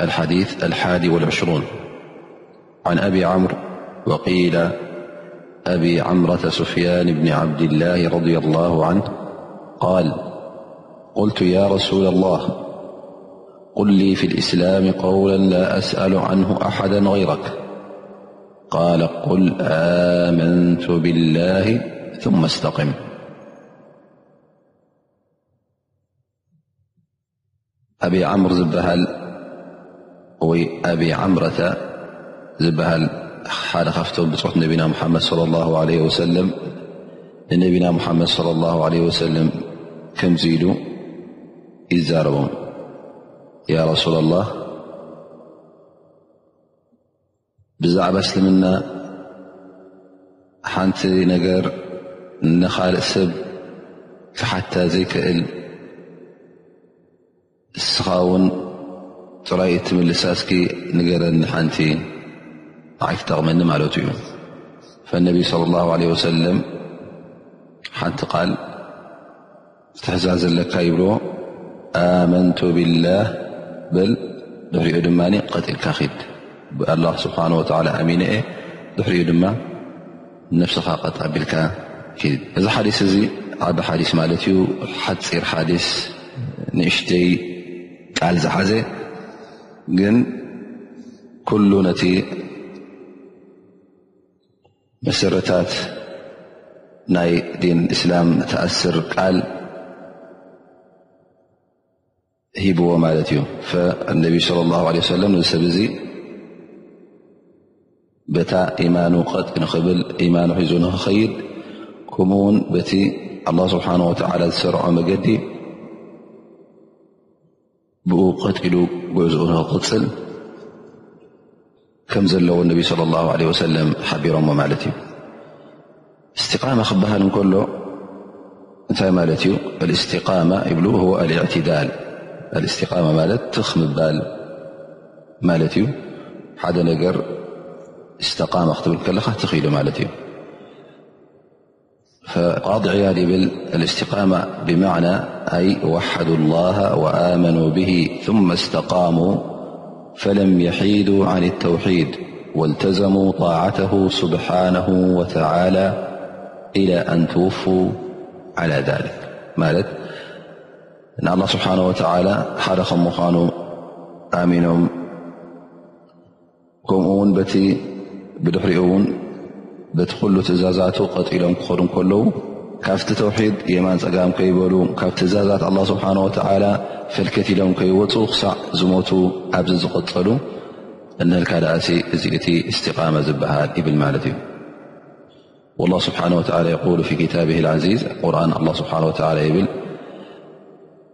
نالحديث الحاديوالعشرون عن أبي عمر وقيل أبي عمرة سفيان بن عبد الله - رضي الله عنه - قال قلت يا رسول الله قل لي في الإسلام قولا لا أسأل عنه أحدا غيرك قال قل آمنت بالله ثم استقم ኣቢ ዓምር ዝበሃል ወይ ኣቢ ዓምረተ ዝበሃል ሓደ ካብቶም ብፆት ነቢና ሙሓመድ ለ ላ ለ ወሰለም ንነቢና ሙሓመድ ለ ላ ለ ወሰለም ከምዚ ኢሉ ይዛረቦም ያ ረሱላ ላ ብዛዕባ እስልምና ሓንቲ ነገር ንኻልእ ሰብ ክሓታ ዘይክእል እስኻ ውን ጥራይ እትምልሳ እስኪ ንገረኒ ሓንቲ ንዓይ ትጠቕመኒ ማለቱ እዩ ፈነቢ صለ ላه ለ ወሰለም ሓንቲ ቃል ትሕዛዝ ዘለካ ይብልዎ ኣመንቱ ብላህ በል ድሕሪኡ ድማ ቀጢልካ ኪድ ብኣላ ስብሓን ወላ ኣሚነ እየ ድሕሪኡ ድማ ነብስኻ ቀጥ ኣቢልካ ኪድ እዚ ሓዲስ እዚ ዓቢ ሓዲስ ማለት እዩ ሓፂር ሓዲስ ንእሽተይ ቃል ዝሓዘ ግን ኩሉ ነቲ መሰረታት ናይ ዲን እስላም ትኣስር ቃል ሂብዎ ማለት እዩ ነቢ صለ ላ ለ ሰለም እዚ ሰብ እዚ በታ ኢማኑ ቐጥ ንኽብል ኢማኑ ሒዙ ንክኸይድ ከምኡ ውን በቲ ኣላ ስብሓን ወተላ ዝሰርዖ መገዲ ብኡ ቀጢሉ ጉዕዝኡ ንክቕፅል ከም ዘለዎ ነቢ صለ ላ ለ ወሰለም ሓቢሮሞ ማለት እዩ እስትቃማ ክበሃል እንከሎ እንታይ ማለት እዩ እስትቃማ ይብሉ ኣትዳል እስትቃማ ማለት ትኽ ምባል ማለት እዩ ሓደ ነገር እስተቃማ ክትብል ከለካ ትኽ ኢሉ ማለት እዩ فقاضي عياد ب الاستقامة بمعنى أي وحدوا الله وآمنوا به ثم استقاموا فلم يحيدوا عن التوحيد والتزموا طاعته سبحانه وتعالى إلى أن توفوا على ذلك مالت ن الله سبحانه وتعالى حلق مخان آمن ከምኡ ውን በቲ ብድሕሪኡ እውን በቲ ኩሉ ትእዛዛቱ ቀጢሎም ክኸዱ ከለዉ ካብቲ ተውሒድ የማን ፀጋም ከይበሉ ካብ ትእዛዛት ኣላ ስብሓን ወተዓላ ፈልከት ኢሎም ከይወፁ ክሳዕ ዝሞቱ ኣብዚ ዝቐፀሉ እነልካ ደኣሲ እዚ እቲ እስትቃመ ዝበሃል ይብል ማለት እዩ ላ ስብሓን ወላ የቁሉ ፊ ክታብ ዓዚዝ ቁርን ኣላ ስብሓን ወላ ይብል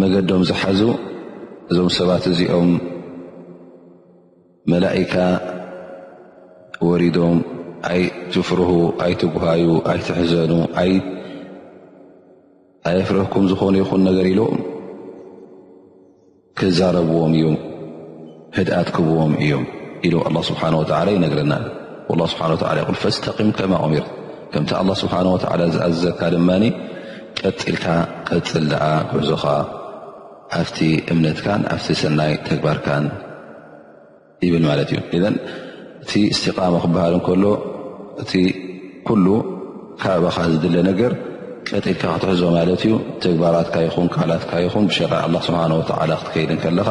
መገዶም ዝሓዙ እዞም ሰባት እዚኦም መላእካ ወሪዶም ኣይትፍርሁ ኣይትጉሃዩ ኣይትሕዘኑ ኣየፍረህኩም ዝኾኑ ይኹን ነገር ኢሎም ክዛረብዎም እዮም ህድኣት ክብዎም እዮም ኢሉ ኣላ ስብሓን ወተላ ይነግረና ኣሎ ወላ ስብሓን ወላ ይል ፈስተቂም ከማ ኦሚር ከምቲ ኣላ ስብሓን ወተላ ዝኣዘዘካ ድማ ቀጢልካ ቀፅል ደኣ ጉዕዞኻ ኣብቲ እምነትካን ኣብቲ ሰናይ ተግባርካን ይብል ማለት እዩ እዘን እቲ እስትቃማ ክበሃል እንከሎ እቲ ኩሉ ካባኻ ዝድለ ነገር ቀጢልካ ክትሕዞ ማለት እዩ ተግባራትካ ይኹን ካላትካ ይኹን ብሸርዒ ኣላ ስብሓን ወተላ ክትከይድ ከለኻ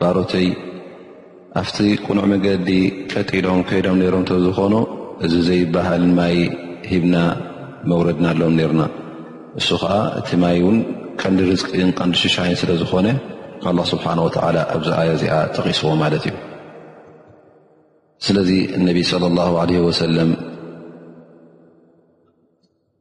ባሮተይ ኣብቲ ቁኑዕ መገዲ ቀጥ ኢሎም ከይዶም ነይሮም ተዝኾኑ እዚ ዘይበሃል ማይ ሂብና መውረድናሎም ነርና እሱ ከዓ እቲ ማይ እውን ቀንዲ ርዝቅን ቀንዲ ሽሻይን ስለ ዝኾነ ኣላ ስብሓን ወተላ ኣብዚ ኣያ እዚኣ ጠቂስዎ ማለት እዩ ስለዚ እነቢ ለ ላ ለ ወሰለም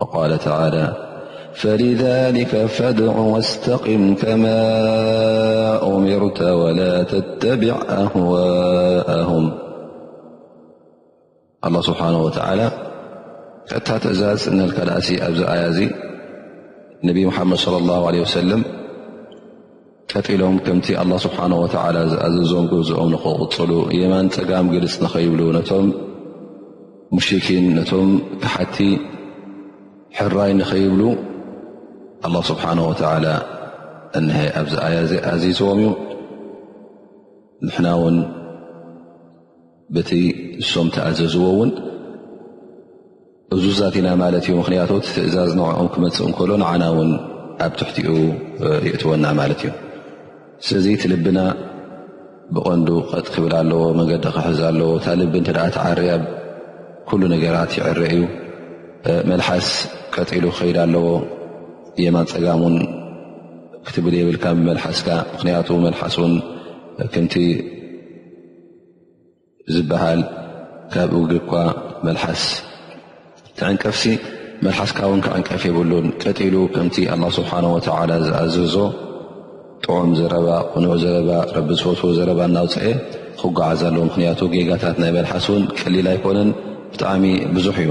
وقال تعالى فلذلك فادع واستقم كما أمرت ولا تتبع أهواءهم الله سبحانه وتعالى كتت أاز نلكيزي النبي محمد صلى الله عليه وسلم ቀጢሎም ከምቲ ኣላ ስብሓን ወተዓላ ዝኣዘዞም ጉዕዝኦም ንኸቕፅሉ የማን ፀጋም ግልፅ ንኸይብሉ ነቶም ሙሽኪን ነቶም ክሓቲ ሕራይ ንኸይብሉ ኣላ ስብሓን ወተዓላ እንሀ ኣብዚ ኣያ እዚ ኣዚዝዎም እዩ ንሕና ውን በቲ እሶም ተኣዘዝዎ እውን እዙዛት ኢና ማለት እዩ ምክንያቱ ትእዛዝ ንዕኦም ክመፅእ እንከሎ ንዓና እውን ኣብ ትሕቲኡ ይእትወና ማለት እዩ ስለዚ እቲ ልብና ብቐንዱ ቀጥ ክብል ኣለዎ መንገዲ ክሕዝ ኣለዎ እታ ልቢ እተ ትዓርያ ኩሉ ነገራት ይዕረ እዩ መልሓስ ቀጢሉ ክኸይድ ኣለዎ የማን ፀጋም ውን ክትብል የብልካ ብመልሓስካ ምክንያቱ መልሓስ ን ከምቲ ዝበሃል ካብ እግሪ እኳ መልሓስ ትዕንቀፍሲ መልሓስካ ውን ክዕንቀፍ የብሉን ቀጢሉ ከምቲ ኣላ ስብሓን ወተላ ዝኣዘዞ ጥዑም ዘረባ ቅኑዕ ዘረባ ረቢ ዝፈትዎ ዘረባ እናውፅአ ክጓዓዝ ኣለዎ ምክንያቱ ጌጋታት ናይ መልሓስ እውን ቀሊል ኣይኮነን ብጣዕሚ ብዙሕ እዩ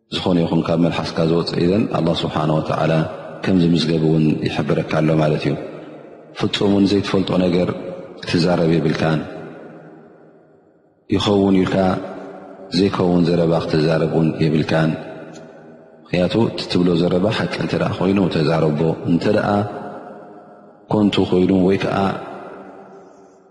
ዝኾነ ይኹን ካብ መልሓስካ ዝወፅእ ኢለን ኣላ ስብሓን ወተዓላ ከም ዝምዝገብ እውን ይሕብረካ ኣሎ ማለት እዩ ፍፁም እውን ዘይትፈልጦ ነገር ክትዛረብ የብልካን ይኸውን ኢልካ ዘይከውን ዘረባ ክትዛረብ እውን የብልካን ምክንያቱ ትብሎ ዘረባ ሓቂ እንተ ኮይኑ ተዛረቦ እንተደኣ ኮንቱ ኮይኑ ወይ ከዓ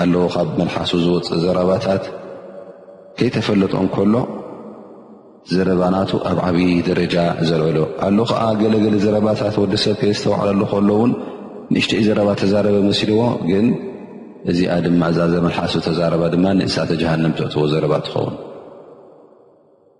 ኣለዉ ካብ መልሓሱ ዝወፅእ ዘረባታት ከይተፈለጦ እንከሎ ዘረባናቱ ኣብ ዓብዪ ደረጃ ዘልዕሎ ኣለ ከዓ ገለገለ ዘረባታት ወዲ ሰብ ከየዝተባዕለሉ ከሎውን ንእሽተይ ዘረባ ተዛረበ መሲልዎ ግን እዚኣ ድማ እዛ ዘመልሓሱ ተዛረባ ድማ ንእሳተ ጀሃንም ዘእትዎ ዘረባ ትኸውን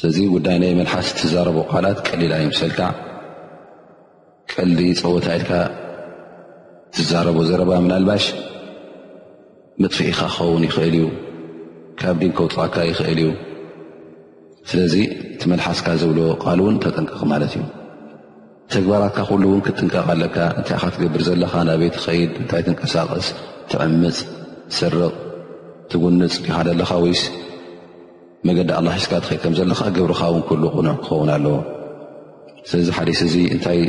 ስለዚ ጉዳይ ናይ መልሓስ ትዛረቦ ቃላት ቀሊል ኣይምሰልካ ቀልዲ ፀወታ ኢልካ ትዛረቦ ዘረባ ምናልባሽ መጥፍኢካ ክኸውን ይኽእል እዩ ካብ ዲን ከውፅኣካ ይኽእል እዩ ስለዚ እቲ መልሓስካ ዝብሎ ቃል እውን ተጠንቀቕ ማለት እዩ ተግባራትካ ኩሉ እውን ክትጥንቀቕ ኣለካ እንታይ ካ ትገብር ዘለካ ናበይ ትኸይድ እንታይ ትንቀሳቀስ ትዕምፅ ትስርቕ ትጉንፅ ይካደ ኣለካ ወይስ መገዲ ኣላ ሒዝካ ትኸ ከም ዘለካ ግብርካ ውን ኩሉ ቕኑዕ ክኸውን ኣለዎ ስለዚ ሓዲስ እዚ እንታይ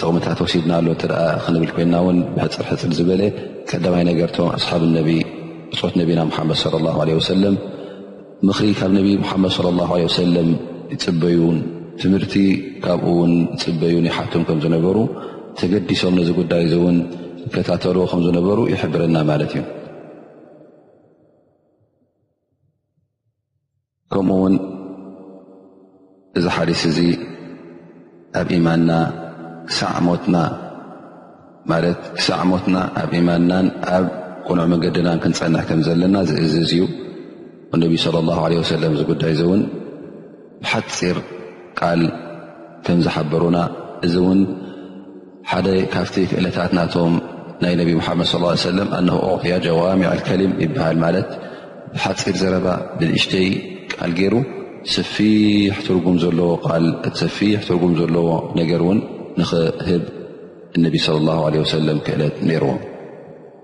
ጥቕምታት ወሲድና ኣሎ እተ ክንብል ኮይና ውን ብሕፅር ሕፅር ዝበለ ቀዳማይ ነገርቶም ኣስሓብ ነቢ ብፆት ነቢና ሓመድ ለ ላ ለ ወሰለም ምኽሪ ካብ ነቢ ሓመድ ለ ላ ለ ወሰለም ይፅበዩን ትምህርቲ ካብኡ ውን ይፅበዩን ይሓቱን ከም ዝነበሩ ተገዲሶም ነዚ ጉዳይ እዚ እውን ይከታተልዎ ከም ዝነበሩ ይሕብረና ማለት እዩ ከምኡ ውን እዚ ሓዲስ እዚ ኣብ ኢማንና ክሳዕ ሞትና ማለት ክሳዕ ሞትና ኣብ ኢማንናን ኣብ ቅኑዕ መገድናን ክንፀንሕ ከም ዘለና ዝእዝዝ እዩ ነቢ ለ ላ ለ ሰለም ዝጉዳይ ውን ብሓጺር ቃል ከም ዝሓበሩና እዚ ውን ሓደ ካብቲ ክእለታት ናቶም ናይ ነቢ ሙሓመድ ص ሰለ ኣነ ኣዕጥያ ጀዋሚዕ ከሊም ይበሃል ማለት ብሓፂር ዘረባ ብንእሽተይ ቃል ገይሩ ሰፊሕ ትርጉም ዘለዎ ቃል ሰፊሕ ትርጉም ዘለዎ ነገር እውን ንኽህብ እነቢ ለ ላ ለ ወሰለም ክእለት ነይርዎም